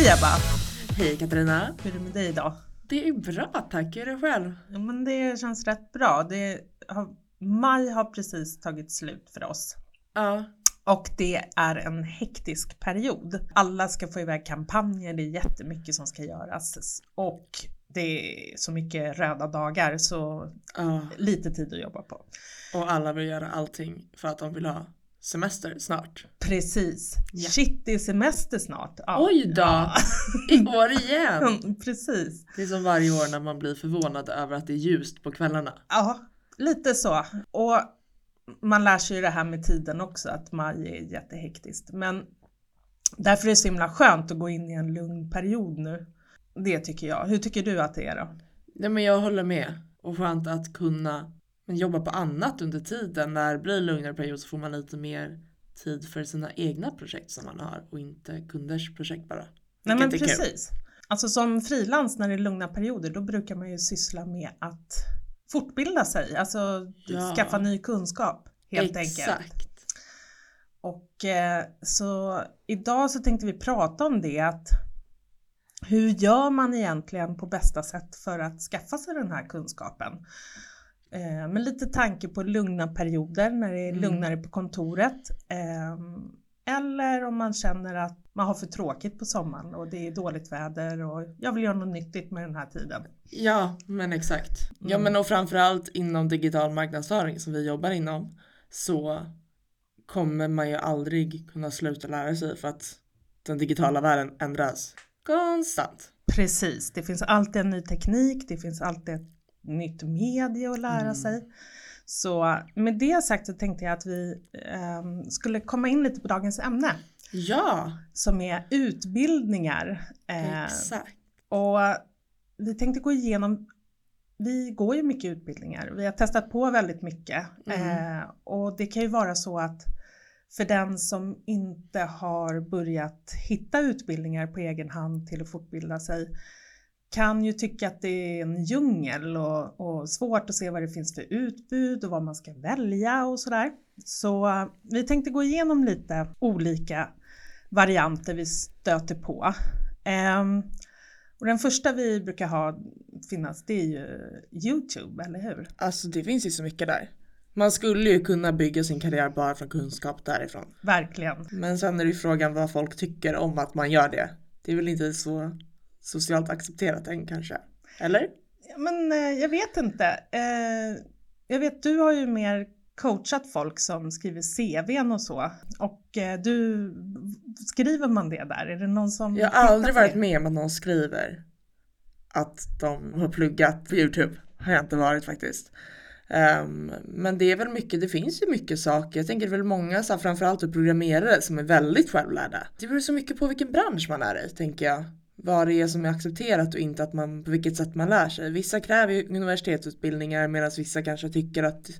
Hej Ebba! Hej Katarina! Hur är det med dig idag? Det är bra tack, hur är det själv? Ja, men det känns rätt bra. Det har, maj har precis tagit slut för oss. Ja. Och det är en hektisk period. Alla ska få iväg kampanjer, det är jättemycket som ska göras. Och det är så mycket röda dagar så ja. lite tid att jobba på. Och alla vill göra allting för att de vill ha semester snart. Precis. Ja. Shit, det är semester snart. Ja. Oj då! Ja. I år igen! Precis. Det är som varje år när man blir förvånad över att det är ljust på kvällarna. Ja, lite så. Och man lär sig ju det här med tiden också, att maj är jättehektiskt. Men därför är det så himla skönt att gå in i en lugn period nu. Det tycker jag. Hur tycker du att det är då? Nej men jag håller med. Och skönt att kunna men jobba på annat under tiden. När det blir lugnare period så får man lite mer tid för sina egna projekt som man har och inte kunders projekt bara. Nej men är kul. precis. Alltså som frilans när det är lugna perioder då brukar man ju syssla med att fortbilda sig, alltså Ja. skaffa ny kunskap helt enkelt. Exakt. Och eh, så idag så tänkte vi prata om det att hur gör man egentligen på bästa sätt för att skaffa sig den här kunskapen? Eh, med lite tanke på lugna perioder när det är Mm. lugnare på kontoret. Eh, eller om man känner att man har för tråkigt på sommaren och det är dåligt väder och jag vill göra något nyttigt med den här tiden. Ja, men exakt. Ja, Mm. men och framförallt inom digital marknadsföring som vi jobbar inom så kommer man ju aldrig kunna sluta lära sig för att den digitala världen ändras konstant. Precis, det finns alltid en ny teknik, det finns alltid ett nytt medie att lära Mm. sig. Så med det sagt så tänkte jag att vi ehm, skulle komma in lite på dagens ämne Ja, som är utbildningar. Eh, exakt. och vi tänkte gå igenom, vi går ju mycket utbildningar, vi har testat på väldigt mycket Mm. eh, och det kan ju vara så att för den som inte har börjat hitta utbildningar på egen hand till att fortbilda sig kan ju tycka att det är en djungel och, och svårt att se vad det finns för utbud och vad man ska välja och sådär. Så eh, vi tänkte gå igenom lite olika varianter vi stöter på. Ehm, och den första vi brukar ha finnas det är ju Youtube, eller hur? Alltså det finns ju så mycket där. Man skulle ju kunna bygga sin karriär bara från kunskap därifrån. Verkligen. Men sen är det ju frågan vad folk tycker om att man gör det. Det är väl inte så socialt accepterat än kanske. Eller? Men eh, jag vet inte. Eh, jag vet du har ju mer coachat folk som skriver CVn och så. Och eh, du, skriver man det där? Är det någon som Jag har aldrig varit med om att någon skriver att de har pluggat på Youtube. Har jag inte varit faktiskt. Ehm, men det är väl mycket, det finns ju mycket saker. Jag tänker det är väl många, så här, framförallt programmerare som är väldigt självlärda. Det beror så mycket på vilken bransch man är i, tänker jag. Vad det är som är accepterat och inte att man, på vilket sätt man lär sig. Vissa kräver ju universitetsutbildningar medan vissa kanske tycker att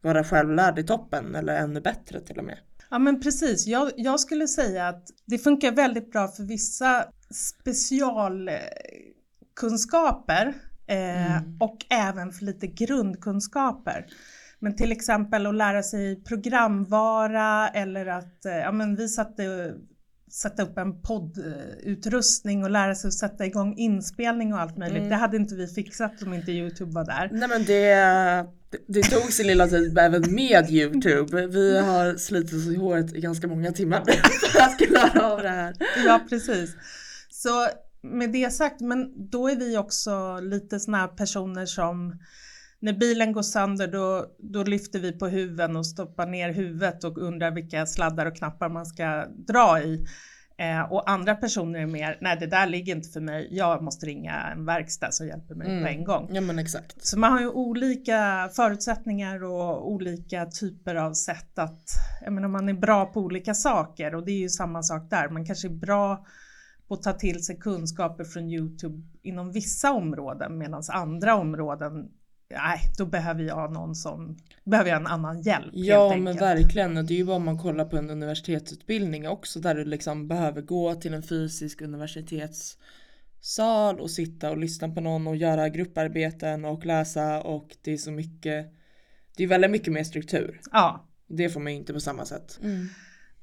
vara självlärd är toppen eller ännu bättre till och med. Ja men precis, jag, jag skulle säga att det funkar väldigt bra för vissa specialkunskaper eh, Mm. och även för lite grundkunskaper. Men till exempel att lära sig programvara eller att eh, ja, men vi satte sätta upp en poddutrustning och lära sig att sätta igång inspelning och allt möjligt. Mm. Det hade inte vi fixat om inte Youtube var där. Nej men det, det tog sin lilla tid även med Youtube. Vi har slitit oss i håret i ganska många timmar för att klara av det här. Ja, precis. Så med det sagt, men då är vi också lite här personer som när bilen går sönder då, då lyfter vi på huven och stoppar ner huvudet och undrar vilka sladdar och knappar man ska dra i. Eh, och andra personer är mer, nej det där ligger inte för mig, jag måste ringa en verkstad som hjälper mig på en gång. Ja men exakt. Så man har ju olika förutsättningar och olika typer av sätt att, jag menar man är bra på olika saker och det är ju samma sak där. Man kanske är bra på att ta till sig kunskaper från Youtube inom vissa områden medan andra områden, nej då behöver jag någon som, behöver jag en annan hjälp. Ja helt men verkligen. Och Det är ju bara om man kollar på en universitetsutbildning också där du liksom behöver gå till en fysisk universitetssal och sitta och lyssna på någon och göra grupparbeten och läsa och det är så mycket. Det är väldigt mycket mer struktur. Ja, Det får man ju inte på samma sätt.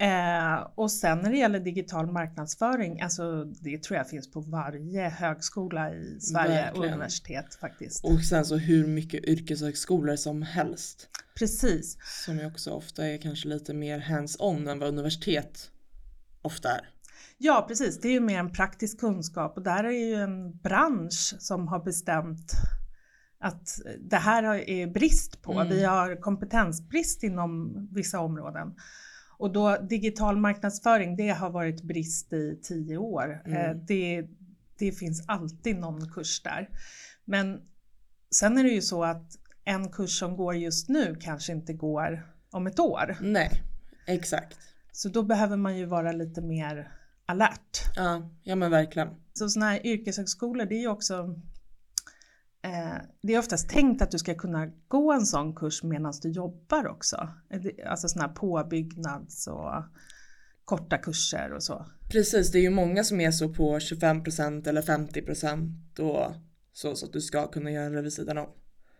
Eh, och sen när det gäller digital marknadsföring, alltså det tror jag finns på varje högskola i Sverige och universitet faktiskt. Och sen så hur mycket yrkeshögskolor som helst. Precis. Som ju också ofta är kanske lite mer hands-on än vad universitet ofta är. Ja, precis. Det är ju mer en praktisk kunskap och där är ju en bransch som har bestämt att det här är brist på. Mm. Vi har kompetensbrist inom vissa områden. Och då digital marknadsföring, det har varit brist i tio år. Mm. Eh, Det, det finns alltid någon kurs där. Men sen är det ju så att en kurs som går just nu kanske inte går om ett år. Nej, exakt. Så då behöver man ju vara lite mer alert. Ja, ja men verkligen. Så sådana här yrkeshögskolor, det är ju också det är oftast tänkt att du ska kunna gå en sån kurs medan du jobbar också. Det- Alltså sådana här påbyggnads och korta kurser och så. Precis, det är ju många som är så på 25% eller 50% och så, så att du ska kunna göra det vid sidan om.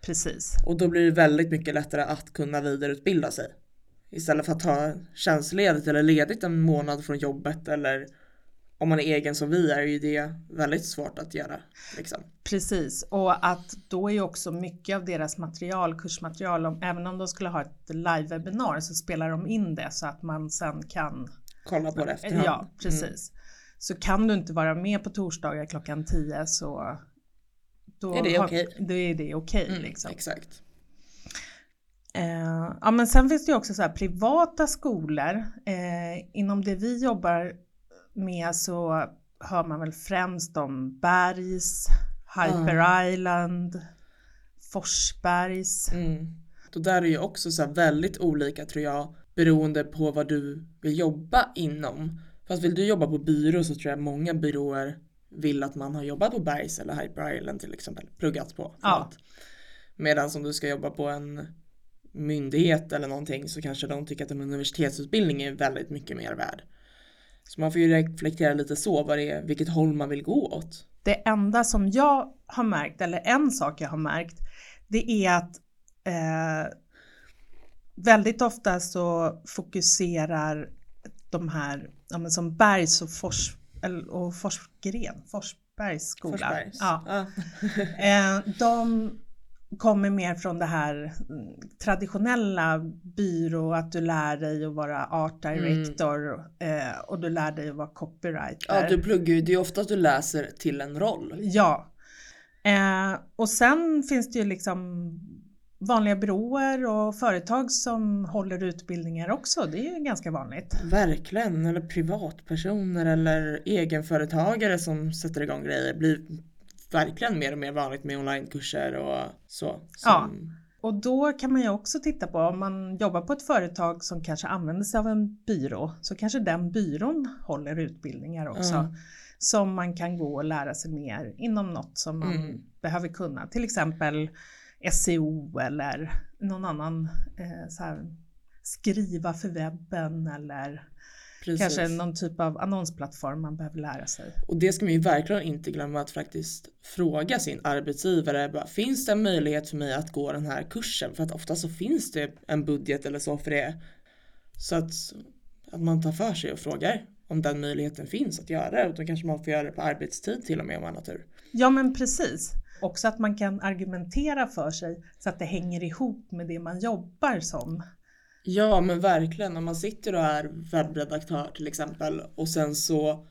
Precis. Och då blir det väldigt mycket lättare att kunna vidareutbilda sig. Istället för att ta tjänstledigt eller ledigt en månad från jobbet eller om man är egen som vi är ju det väldigt svårt att göra. Liksom. Precis, och att då är ju också mycket av deras material, kursmaterial, om, även om de skulle ha ett live-webinar så spelar de in det så att man sen kan Kolla på det efterhand. Ja, precis. Så kan du inte vara med på torsdagar klockan 10 så då Är det okej? Då är det okej Mm, liksom. Exakt. Eh, ja, men sen finns det ju också så här privata skolor. Eh, inom det vi jobbar med så hör man väl främst om Bergs, Hyper Island, Forsbergs. Mm. Och där är ju också så här väldigt olika tror jag beroende på vad du vill jobba inom. Fast vill du jobba på byrå så tror jag många byråer vill att man har jobbat på Bergs eller Hyper Island till exempel, pluggat på. Ja. Medan om du ska jobba på en myndighet eller någonting så kanske de tycker att en universitetsutbildning är väldigt mycket mer värd. Så man får ju reflektera lite så vad det är, vilket håll man vill gå åt. Det enda som jag har märkt, eller en sak jag har märkt, det är att eh, väldigt ofta så fokuserar de här, ja, som Bergs och, Fors, och Forsgren, Forsbergs skola, Forsbergs. Ja, Ja. eh, de kommer mer från det här mm, traditionella byrå, att du lär dig att vara art director eh, och du lär dig att vara copywriter. ja, du pluggar ju, det är ofta att du läser till en roll. Ja. Eh, och sen finns det ju liksom vanliga byråer och företag som håller utbildningar också. Det är ju ganska vanligt. Verkligen, eller privatpersoner eller egenföretagare som sätter igång grejer blir verkligen mer och mer vanligt med onlinekurser och så. Ja. Och då kan man ju också titta på om man jobbar på ett företag som kanske använder sig av en byrå så kanske den byrån håller utbildningar också. Ja. Som man kan gå och lära sig mer inom något som man Mm. behöver kunna. Till exempel SEO eller någon annan eh, så här, skriva för webben eller precis. kanske någon typ av annonsplattform man behöver lära sig. Och det ska man ju verkligen inte glömma att faktiskt fråga sin arbetsgivare. Bara, finns det en möjlighet för mig att gå den här kursen? För att ofta så finns det en budget eller så för det. Så att, att man tar för sig och frågar om den möjligheten finns att göra det. Och då kanske man får göra det på arbetstid till och med om man har tur. Ja men precis. Också att man kan argumentera för sig så att det hänger ihop med det man jobbar som. Ja men verkligen om man sitter och är webbredaktör till exempel och sen så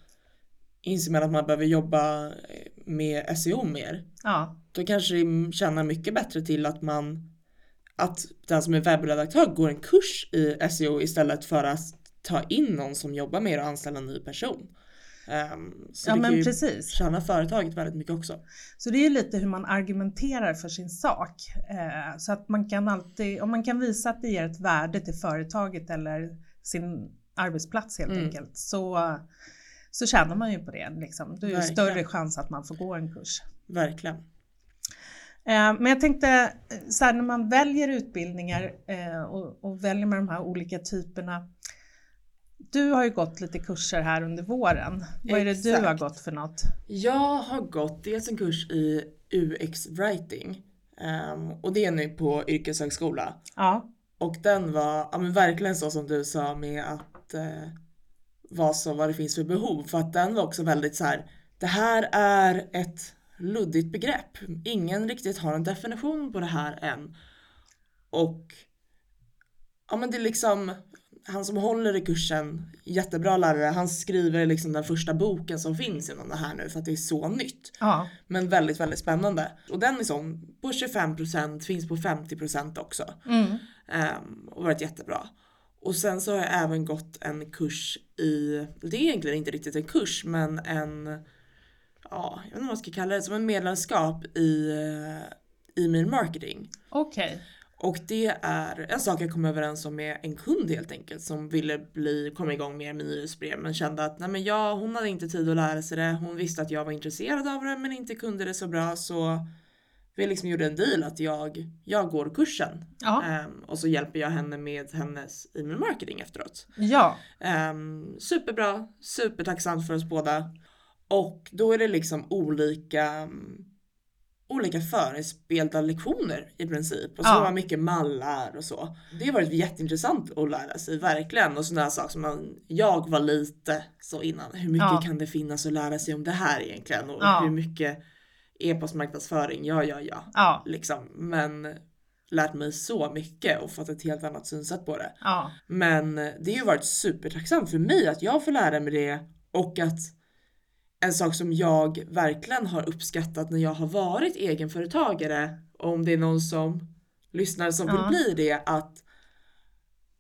inser man att man behöver jobba med SEO mer. Ja, Då kanske det tjänar mycket bättre till att man att den som är webbredaktör går en kurs i SEO istället för att ta in någon som jobbar med det och anställa en ny person. Ehm, så ja det kan men ju precis. tjäna företaget väldigt mycket också. Så det är lite hur man argumenterar för sin sak. Eh, så att man kan alltid, om man kan visa att det ger ett värde till företaget eller sin arbetsplats helt Mm. enkelt så, så tjänar man ju på det. Liksom. Då är det större chans att man får gå en kurs. Verkligen. Eh, Men jag tänkte eh, så här, när man väljer utbildningar och, och väljer med de här olika typerna. Du har ju gått lite kurser här under våren. Vad är det du har gått för något? Jag har gått dels en kurs i UX writing ehm, och det är nu på yrkeshögskola. Ja, Och den var ja, men verkligen så som du sa med att eh, vad, så, vad det finns för behov. För att den var också väldigt så här, det här är ett luddigt begrepp. Ingen riktigt har en definition på det här än. Och ja men det är liksom han som håller i kursen, jättebra lärare, han skriver liksom den första boken som finns inom det här nu för att det är så nytt. Ja. Men väldigt, väldigt spännande. Och den är sån på 25%, finns på 50% också. Mm. Um, och varit jättebra. Och sen så har jag även gått en kurs i, det är egentligen inte riktigt en kurs men en, ja, jag vet inte vad man ska kalla det, som en medlemskap i e-mail marketing. Okej. Okay. Och det är en sak jag kom överens om med en kund helt enkelt som ville bli, komma igång med nyhetsbrev men kände att nej men jag, hon hade inte tid att lära sig det. Hon visste att jag var intresserad av det men inte kunde det så bra så vi liksom gjorde en deal att jag, jag går kursen um, och så hjälper jag henne med hennes e-mail marketing efteråt. Ja. Um, superbra, supertacksamt för oss båda. Och då är det liksom olika olika förinspelade lektioner i princip. Och så ja. var mycket mallar och så. Det har varit jätteintressant att lära sig verkligen. Och sådana saker som man, jag var lite så innan. Hur mycket ja. kan det finnas att lära sig om det här egentligen? Och ja. hur mycket e-postmarknadsföring? Ja, ja, ja. ja. Liksom. Men lärt mig så mycket och fått ett helt annat synsätt på det. Men det har ju varit supertacksamt för mig att jag får lära mig det och att en sak som jag verkligen har uppskattat när jag har varit egenföretagare, om det är någon som lyssnar som ja. vill bli det, att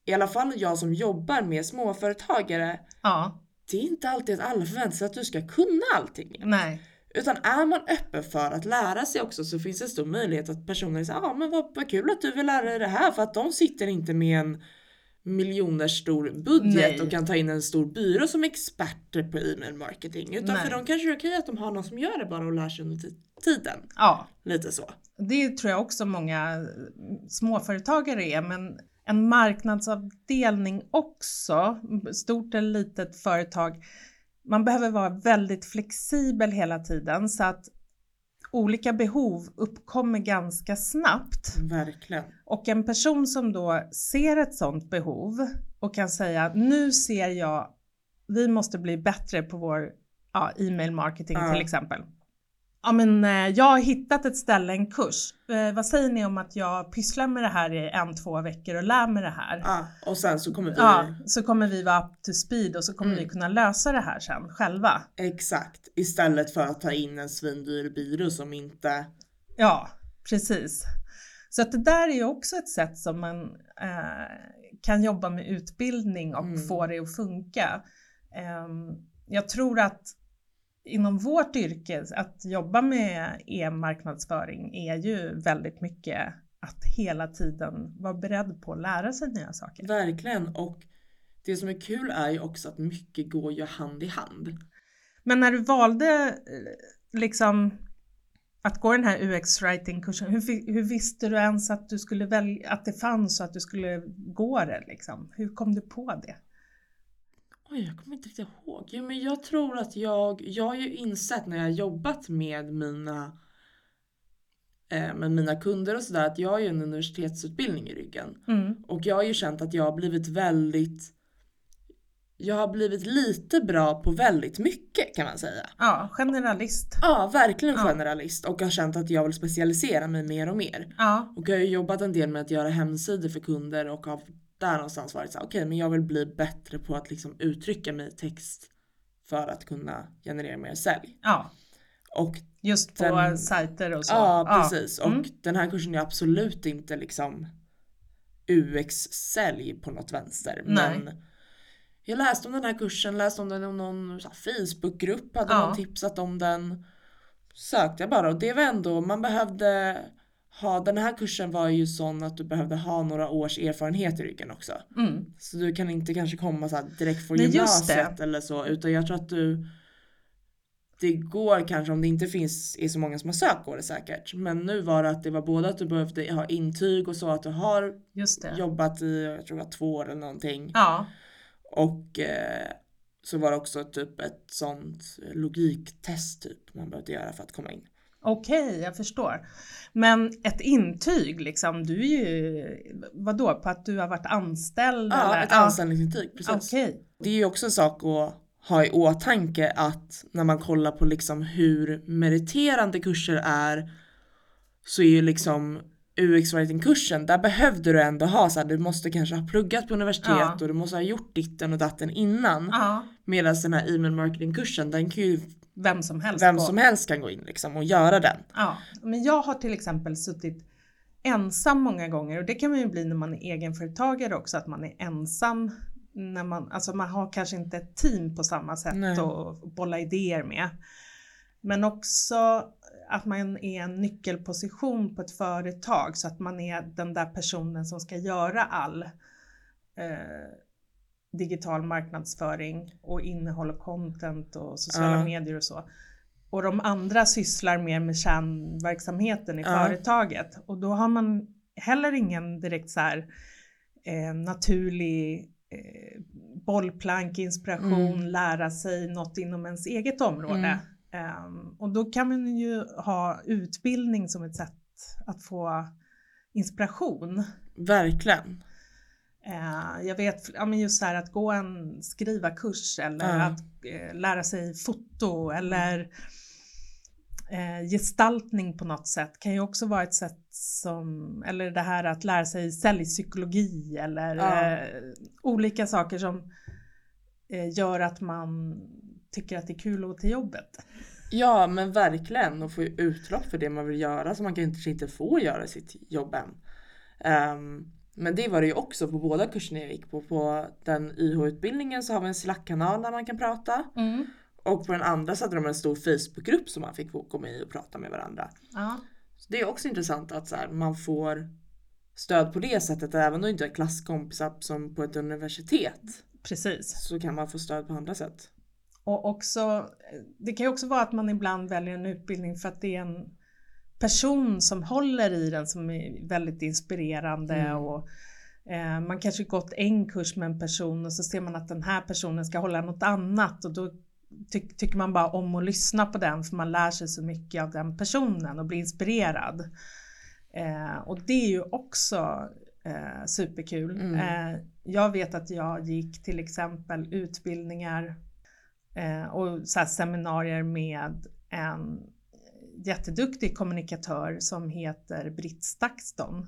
i alla fall jag som jobbar med småföretagare, ja. det är inte alltid att alla förväntar sig att du ska kunna allting. Nej. Utan är man öppen för att lära sig också så finns det stor möjlighet att personer säger ja ah, men vad, vad kul att du vill lära dig det här för att de sitter inte med en miljoner stor budget Nej. och kan ta in en stor byrå som experter på e-mail marketing. Utan Nej. för dem kanske det är okej att de har någon som gör det bara och lär sig under tiden. Ja. Lite så. Det tror jag också många småföretagare är men en marknadsavdelning också, stort eller litet företag, man behöver vara väldigt flexibel hela tiden så att olika behov uppkommer ganska snabbt. Verkligen. Och en person som då ser ett sådant behov och kan säga nu ser jag, vi måste bli bättre på vår ja, e-mail marketing ja. till exempel. Ja men eh, jag har hittat ett ställe, en kurs. Eh, vad säger ni om att jag pysslar med det här i en, två veckor och lär mig det här? Ja, och sen så kommer vi... Ja, så kommer vi vara up to speed och så kommer mm. vi kunna lösa det här sen själva. Exakt, istället för att ta in en svindyr byrå som inte... Ja, precis. Så att det där är ju också ett sätt som man eh, kan jobba med utbildning och mm. få det att funka. Eh, jag tror att inom vårt yrke, att jobba med e-marknadsföring är ju väldigt mycket att hela tiden vara beredd på att lära sig nya saker. Verkligen och det som är kul är ju också att mycket går ju hand i hand. Men när du valde eh, liksom att gå den här UX writing kursen, hur, hur, visste du ens att du skulle välja, att det fanns och att du skulle gå det liksom? Hur kom du på det? Oj, jag kommer inte riktigt ihåg. Jo, men jag tror att jag, jag har ju insett när jag har jobbat med mina eh, med mina kunder och sådär att jag har ju en universitetsutbildning i ryggen. Mm. Och jag har ju känt att jag har blivit väldigt jag har blivit lite bra på väldigt mycket kan man säga. Ja, generalist. Ja, verkligen ja. generalist och har känt att jag vill specialisera mig mer och mer. Ja. Och jag har ju jobbat en del med att göra hemsidor för kunder och har där någonstans varit så okej okay, men jag vill bli bättre på att liksom uttrycka mig i text för att kunna generera mer sälj. Ja. Och Just på den, sajter och så. Ja precis ja. Mm. och den här kursen är absolut inte liksom UX-sälj på något vänster. Nej. Men jag läste om den här kursen, läste om den i någon Facebookgrupp, hade ja. någon tipsat om den. Sökte jag bara och det var ändå, man behövde ha, den här kursen var ju sån att du behövde ha några års erfarenhet i ryggen också. Mm. Så du kan inte kanske komma så direkt från Nej, gymnasiet eller så utan jag tror att du det går kanske om det inte finns är så många som har sökt går det säkert. Men nu var det att det var både att du behövde ha intyg och så att du har jobbat i jag tror det var två år eller någonting. Ja. Och eh, så var det också typ ett sånt logiktest typ man behövde göra för att komma in. Okej, jag förstår. Men ett intyg liksom, du är ju, vadå, på att du har varit anställd? Ja, eller? ett anställningsintyg. Precis. Okej. Det är ju också en sak att ha i åtanke att när man kollar på liksom hur meriterande kurser är så är ju liksom UX writing-kursen, där behövde du ändå ha så här, du måste kanske ha pluggat på universitet Ja. och du måste ha gjort ditten och datten innan. Ja, Medan den här e-mail marketing-kursen, den kan ju vem som helst. vem på. som helst kan gå in liksom och göra den. Ja, men jag har till exempel suttit ensam många gånger och det kan man ju bli när man är egenföretagare också, att man är ensam när man, alltså man har kanske inte ett team på samma sätt Nej. att bolla idéer med. Men också att man är en nyckelposition på ett företag så att man är den där personen som ska göra all eh, digital marknadsföring och innehåll och content och sociala Ja. medier och så. Och de andra sysslar mer med kärnverksamheten i Ja. företaget och då har man heller ingen direkt så här eh, naturlig eh, bollplank, inspiration, Mm. lära sig något inom ens eget område. Ehm, och då kan man ju ha utbildning som ett sätt att få inspiration. Verkligen. Eh, jag vet, ja, men just så här att gå en skrivarkurs eller Ja. att eh, lära sig foto eller eh, gestaltning på något sätt kan ju också vara ett sätt som, eller det här att lära sig säljpsykologi eller eh, olika saker som gör att man tycker att det är kul att gå till jobbet. Ja men verkligen och få utlopp för det man vill göra som man kanske inte får göra i sitt jobb än. Ehm, men det var det ju också på båda kurserna jag gick på. På den YH-utbildningen så har vi en Slack-kanal där man kan prata. Och på den andra så hade de en stor Facebookgrupp som man fick gå med i och prata med varandra. Ja. Så det är också intressant att så här, man får stöd på det sättet. Även om du inte har klasskompisar som på ett universitet Precis. så kan man få stöd på andra sätt. Och också, det kan ju också vara att man ibland väljer en utbildning för att det är en person som håller i den som är väldigt inspirerande Mm. och eh, man kanske gått en kurs med en person och så ser man att den här personen ska hålla något annat och då ty tycker man bara om att lyssna på den för man lär sig så mycket av den personen och blir inspirerad. Eh, och det är ju också eh, superkul. Mm. Eh, jag vet att jag gick till exempel utbildningar eh, och så seminarier med en jätteduktig kommunikatör som heter Britt Stakston.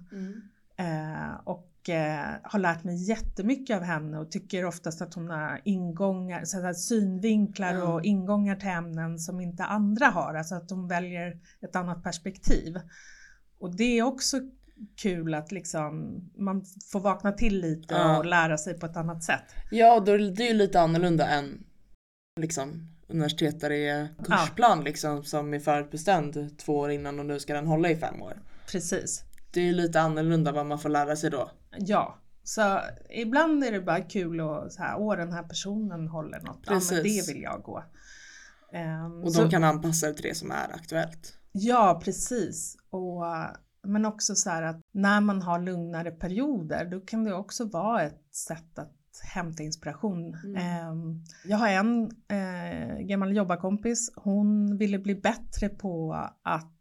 Eh, och eh, har lärt mig jättemycket av henne och tycker oftast att hon har ingångar, så här synvinklar Ja. och ingångar till ämnen som inte andra har. Alltså att hon väljer ett annat perspektiv. Och det är också kul att liksom man får vakna till lite Ja. och lära sig på ett annat sätt. Ja, och då är det ju lite annorlunda än liksom universitet där det är kursplan liksom som är förutbestämd två år innan och nu ska den hålla i fem år. Precis. Det är lite annorlunda vad man får lära sig då. Ja, så ibland är det bara kul att så här, åh den här personen håller något, ja men Precis. det vill jag gå. Ehm, Och så- de kan anpassa det till det som är aktuellt. Ja, precis. Och, men också så här att när man har lugnare perioder då kan det också vara ett sätt att hämta inspiration. Mm. Ehm, Jag har en eh, gammal jobbarkompis, hon ville bli bättre på att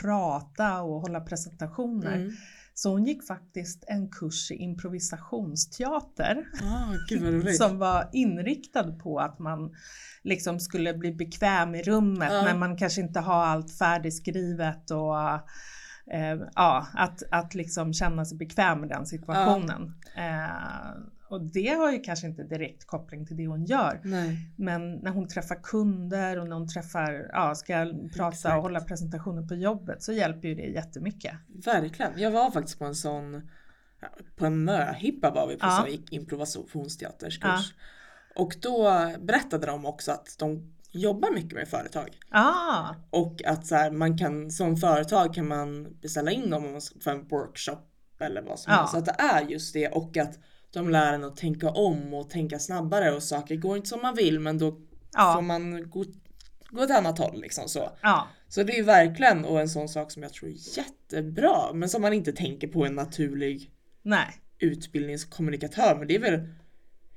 prata och hålla presentationer. Mm. Så hon gick faktiskt en kurs i improvisationsteater Ah, som var inriktad på att man liksom skulle bli bekväm i rummet Ja. när man kanske inte har allt färdigskrivet och eh, ja, att, att liksom känna sig bekväm med den situationen. Eh, och det har ju kanske inte direkt koppling till det hon gör. Nej. Men när hon träffar kunder och när hon träffar, ja, ska prata Exakt. och hålla presentationer på jobbet så hjälper ju det jättemycket. Verkligen. Jag var faktiskt på en sån, ja, på en möhippa var vi på Ja. som gick improvisationsteaterskurs. Och då berättade de också att de jobbar mycket med företag. Ah, Och att så här, man kan, som företag kan man beställa in dem för en workshop eller vad som Ja. helst. Så att det är just det och att de lär en att tänka om och tänka snabbare och saker går inte som man vill men då får ja, man gå, gå åt annat håll liksom så. ja, Så det är ju verkligen och en sån sak som jag tror är jättebra men som man inte tänker på en naturlig nej. utbildningskommunikatör men det är väl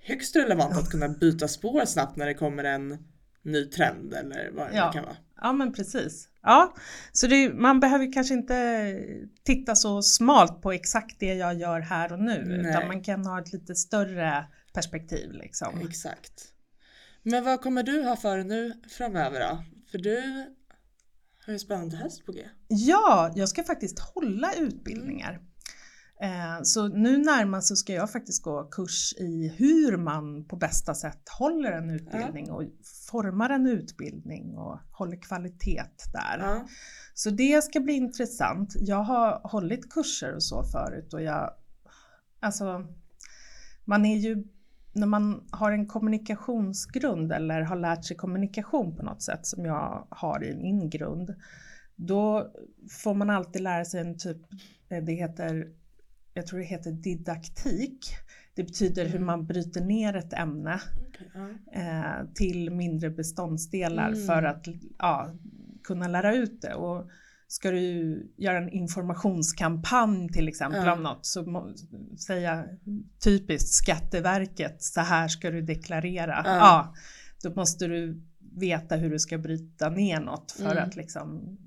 högst relevant att kunna byta spår snabbt när det kommer en ny trend eller vad det Ja. kan vara. Ja men precis. Ja, så det, man behöver kanske inte titta så smalt på exakt det jag gör här och nu Nej. utan man kan ha ett lite större perspektiv liksom. Exakt. Men vad kommer du ha för nu framöver då? För du har ju en spännande höst på G. Ja, jag ska faktiskt hålla utbildningar. Eh, Så nu närmast så ska jag faktiskt gå kurs i hur man på bästa sätt håller en utbildning och formar en utbildning och håller kvalitet där. Ja. Så det ska bli intressant. Jag har hållit kurser och så förut och jag, alltså, man är ju, när man har en kommunikationsgrund eller har lärt sig kommunikation på något sätt som jag har i min grund, då får man alltid lära sig en typ, eh, det heter, jag tror det heter didaktik. Det betyder hur Mm. man bryter ner ett ämne ja. eh, till mindre beståndsdelar Mm. för att ja, kunna lära ut det. Och ska du göra en informationskampanj till exempel Ja. om något så må, säga typiskt Skatteverket, så här ska du deklarera. Ja. Ja. då måste du veta hur du ska bryta ner något för Mm. att liksom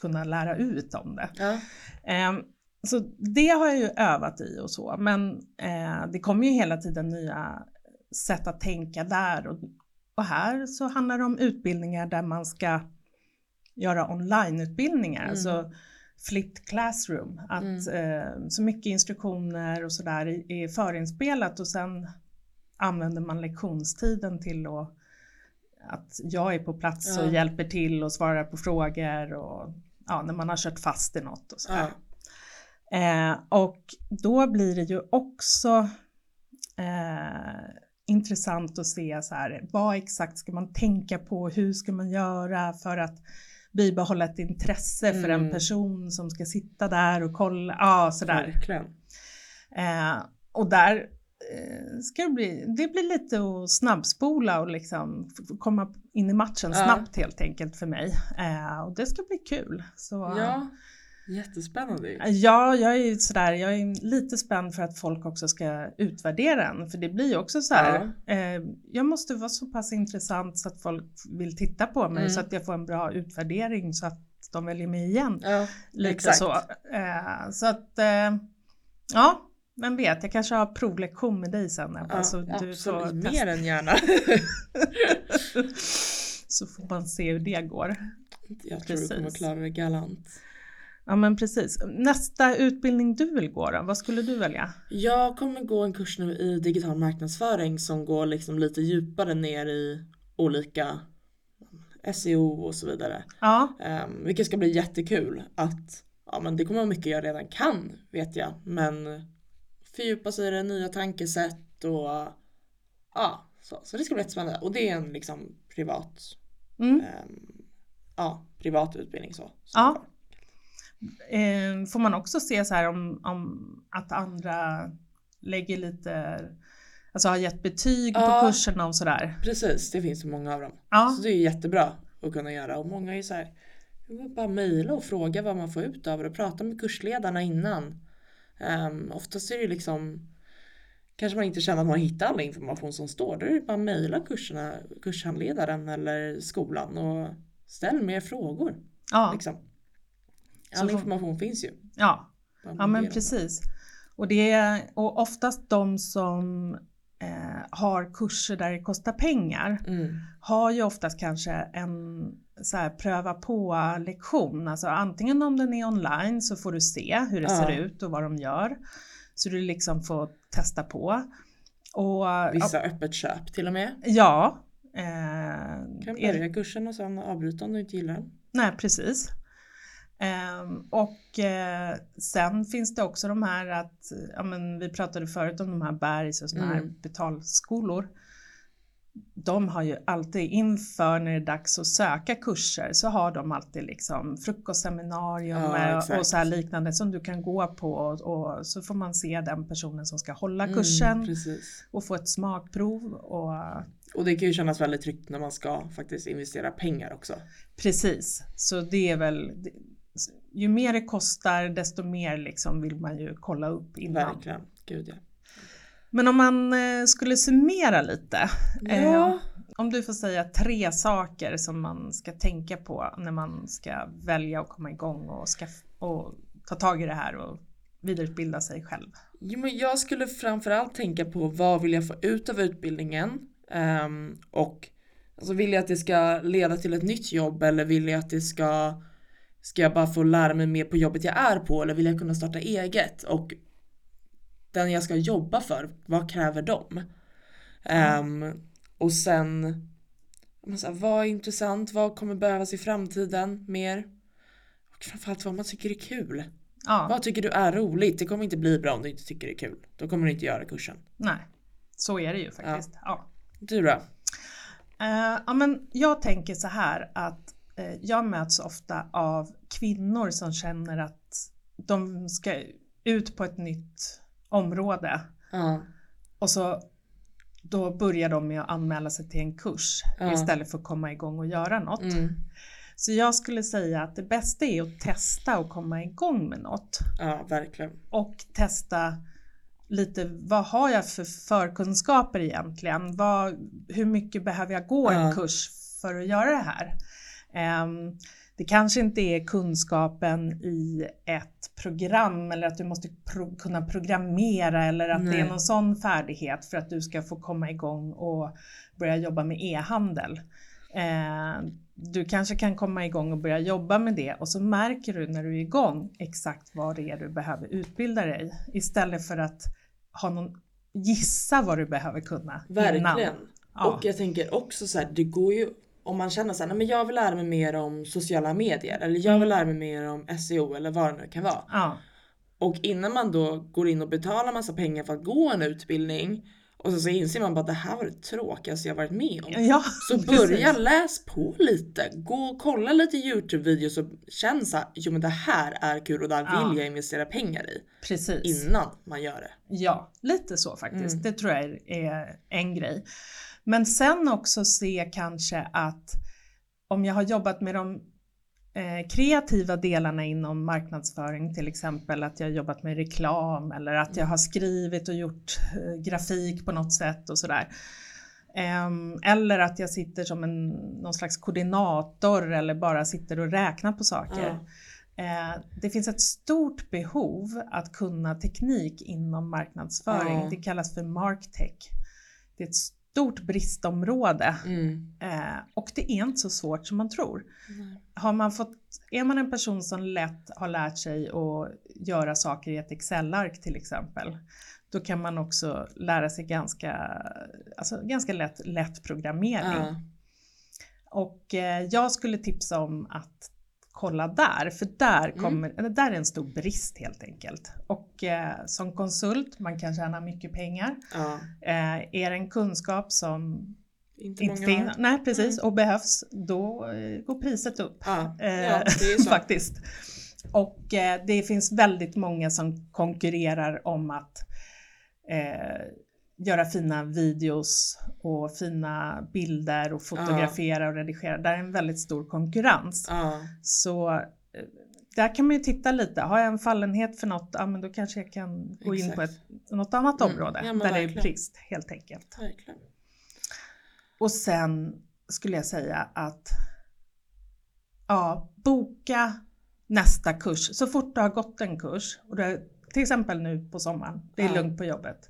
kunna lära ut om det. Ja. Så det har jag ju övat i och så, men eh, det kommer ju hela tiden nya sätt att tänka där och, och här så handlar det om utbildningar där man ska göra onlineutbildningar, Mm. alltså flipped classroom, att eh, så mycket instruktioner och sådär är, förinspelat och sen använder man lektionstiden till att att jag är på plats och Ja. hjälper till och svarar på frågor och ja, när man har kört fast i något och sådär. Ja. Eh, och då blir det ju också eh, intressant att se så här, vad exakt ska man tänka på, hur ska man göra för att bibehålla ett intresse för en Mm. person som ska sitta där och kolla, ja sådär. Verkligen. Eh, och där eh, ska det bli, det blir lite att snabbspola och liksom komma in i matchen Ja. snabbt helt enkelt för mig. Eh, och det ska bli kul. Så, Ja, jättespännande. Ja, jag är ju sådär, jag är lite spänd för att folk också ska utvärdera den. För det blir ju också så här, eh, jag måste vara så pass intressant så att folk vill titta på mig Mm. så att jag får en bra utvärdering så att de väljer mig igen. Ja, Lite exakt. så. Eh, så att, eh, ja, vem vet, jag kanske har provlektion med dig sen Ja, så du absolut, får mer testa. än gärna. så får man se hur det går. Jag tror du kommer Precis. klara det galant. Ja men precis. Nästa utbildning du vill gå då, vad skulle du välja? Jag kommer gå en kurs nu i digital marknadsföring som går liksom lite djupare ner i olika SEO och så vidare. Ja, Um, vilket ska bli jättekul att ja, men det kommer vara mycket jag redan kan vet jag. Men fördjupa sig i det, nya tankesätt och ja, så, så det ska bli jättespännande. Och det är en liksom privat, mm. ehm, ja, privat utbildning så. så Ja. Eh, får man också se så här om, om att andra lägger lite, alltså har gett betyg Ja. på kurserna och sådär? Precis, det finns så många av dem. Ja, Så det är jättebra att kunna göra och många är så här, bara mejla och fråga vad man får ut av det och prata med kursledarna innan. Um, oftast är det liksom kanske man inte känner att man hittar all information som står. Då är det bara att mejla kurserna, kurshandledaren eller skolan och ställ mer frågor. ja, Liksom. All information finns ju. ja. Ja men precis. Och, det är, och oftast de som eh, har kurser där det kostar pengar Mm. har ju oftast kanske en så här, pröva på lektion. Alltså antingen om den är online så får du se hur det Ja. ser ut och vad de gör. Så du liksom får testa på. Och Vissa öppet köp till och med. ja. Eh, Kan börja kursen och sen avbryta om du inte gillar den. Nej, precis. Ehm, och eh, sen finns det också de här att, ja men vi pratade förut om de här bergs och här Mm. betalskolor. De har ju alltid inför när det är dags att söka kurser så har de alltid liksom frukostseminarium Ja, och så här liknande som du kan gå på och, och så får man se den personen som ska hålla Mm, kursen precis. och få ett smakprov och Och det kan ju kännas väldigt tryggt när man ska faktiskt investera pengar också. Precis, så det är väl ju mer det kostar desto mer liksom vill man ju kolla upp innan. Verkligen. Gud ja. Men om man eh, skulle summera lite. Eh, Ja. om du får säga tre saker som man ska tänka på när man ska välja att komma igång och, skaff- och ta tag i det här och vidareutbilda sig själv. Jo, men jag skulle framförallt tänka på vad vill jag få ut av utbildningen Ehm, och alltså vill jag att det ska leda till ett nytt jobb eller vill jag att det ska ska jag bara få lära mig mer på jobbet jag är på eller vill jag kunna starta eget och den jag ska jobba för, vad kräver de? Ehm, och sen här, vad är intressant, vad kommer behövas i framtiden mer? Och framförallt vad man tycker är kul. Ja, Vad tycker du är roligt? Det kommer inte bli bra om du inte tycker det är kul. Då kommer du inte göra kursen. nej. Så är det ju faktiskt. Ja. Du då? Eh, ja, men jag tänker så här att jag möts ofta av kvinnor som känner att de ska ut på ett nytt område Ja. och så då börjar de med att anmäla sig till en kurs Ja. istället för att komma igång och göra något. Mm. Så jag skulle säga att det bästa är att testa och komma igång med något Ja, verkligen. och testa lite vad har jag för förkunskaper egentligen? Vad, hur mycket behöver jag gå en kurs för att göra det här? Ehm, det kanske inte är kunskapen i ett program eller att du måste pro- kunna programmera eller att det är Nej. någon sån färdighet för att du ska få komma igång och börja jobba med e-handel. Eh, du kanske kan komma igång och börja jobba med det och så märker du när du är igång exakt vad det är du behöver utbilda dig istället för att ha någon gissa vad du behöver kunna Verkligen. innan. Ja. Och jag tänker också så här, det går ju om man känner så här, nej men jag vill lära mig mer om sociala medier eller jag vill lära mig mer om SEO eller vad det nu kan vara. Ja, Och innan man då går in och betalar massa pengar för att gå en utbildning och så, så inser man bara att det här var det tråkigaste jag varit med om. ja Så precis. börja läs på lite, gå och kolla lite Youtube-videos och känn så här, jo men det här är kul och det här Ja. vill jag investera pengar i Precis. innan man gör det. Ja, lite så faktiskt. Mm. Det tror jag är en grej. Men sen också se kanske att om jag har jobbat med de eh, kreativa delarna inom marknadsföring, till exempel att jag har jobbat med reklam eller att jag har skrivit och gjort eh, grafik på något sätt och sådär. Ehm, eller att jag sitter som en, någon slags koordinator eller bara sitter och räknar på saker. Eh, det finns ett stort behov att kunna teknik inom marknadsföring. Ja. Det kallas för marktech. Det är ett stort bristområde Mm. eh, och det är inte så svårt som man tror. Nej. Har man fått, är man en person som lätt har lärt sig att göra saker i ett Excel-ark till exempel, då kan man också lära sig ganska, alltså ganska lätt, lätt programmering. Ja. Och eh, jag skulle tipsa om att kolla där, för där, Mm. kommer, eller där är en stor brist helt enkelt. Och eh, som konsult, man kan tjäna mycket pengar. Ja. Eh, är det en kunskap som Inte inte finns, nej precis, och behövs, då eh, går priset upp. Ja, Eh, ja faktiskt. Och eh, det finns väldigt många som konkurrerar om att eh, göra fina videos och fina bilder och fotografera och redigera. Där är en väldigt stor konkurrens. Ja. Så eh, där kan man ju titta lite. Har jag en fallenhet för något, ja men då kanske jag kan gå in på ett, Exakt. något annat Mm, område ja, men där det är verkligen. brist helt enkelt. Verkligen. Och sen skulle jag säga att ja, boka nästa kurs så fort du har gått en kurs. Och det, till exempel nu på sommaren, det är Ja. lugnt på jobbet.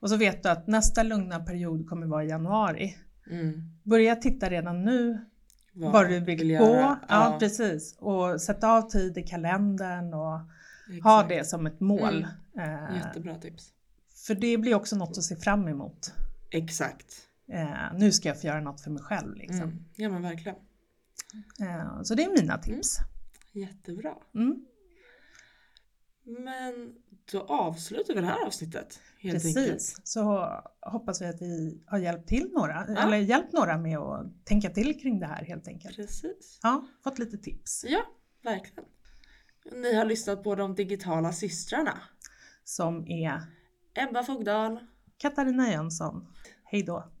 Och så vet du att nästa lugna period kommer vara i januari. Mm. Börja titta redan nu Vad var du vill, gå. göra? Ja, precis. Och sätta av tid i kalendern och ha exakt. det som ett mål. Eh, Jättebra tips. för det blir också något att se fram emot. Exakt. Eh, nu ska jag få göra något för mig själv. Liksom. Mm. Ja men verkligen. Eh, så det är mina tips. Jättebra. Mm. Men då avslutar vi det här avsnittet. Helt enkelt. Precis, så hoppas vi att vi har hjälpt till några, Ja. eller hjälpt några med att tänka till kring det här helt enkelt. Precis. Ja, fått lite tips. Ja, verkligen. Ni har lyssnat på de digitala systrarna. Som är Ebba Fogdal. Katarina Jönsson. Hej då!